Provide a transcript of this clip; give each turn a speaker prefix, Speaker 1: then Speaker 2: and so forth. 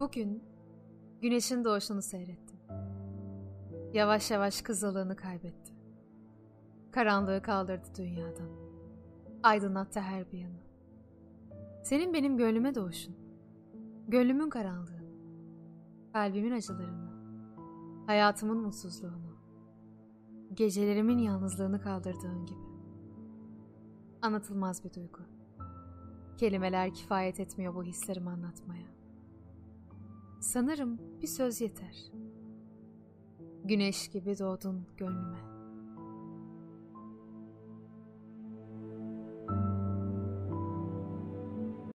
Speaker 1: Bugün güneşin doğuşunu seyrettim. Yavaş yavaş kızılığını kaybetti. Karanlığı kaldırdı dünyadan. Aydınlattı her bir yanı. Senin benim gönlüme doğuşun. Gönlümün karanlığı. Kalbimin acılarını. Hayatımın mutsuzluğunu. Gecelerimin yalnızlığını kaldırdığın gibi. Anlatılmaz bir duygu. Kelimeler kifayet etmiyor bu hislerimi anlatmaya. Sanırım bir söz yeter. Güneş gibi doğdun gönlüme.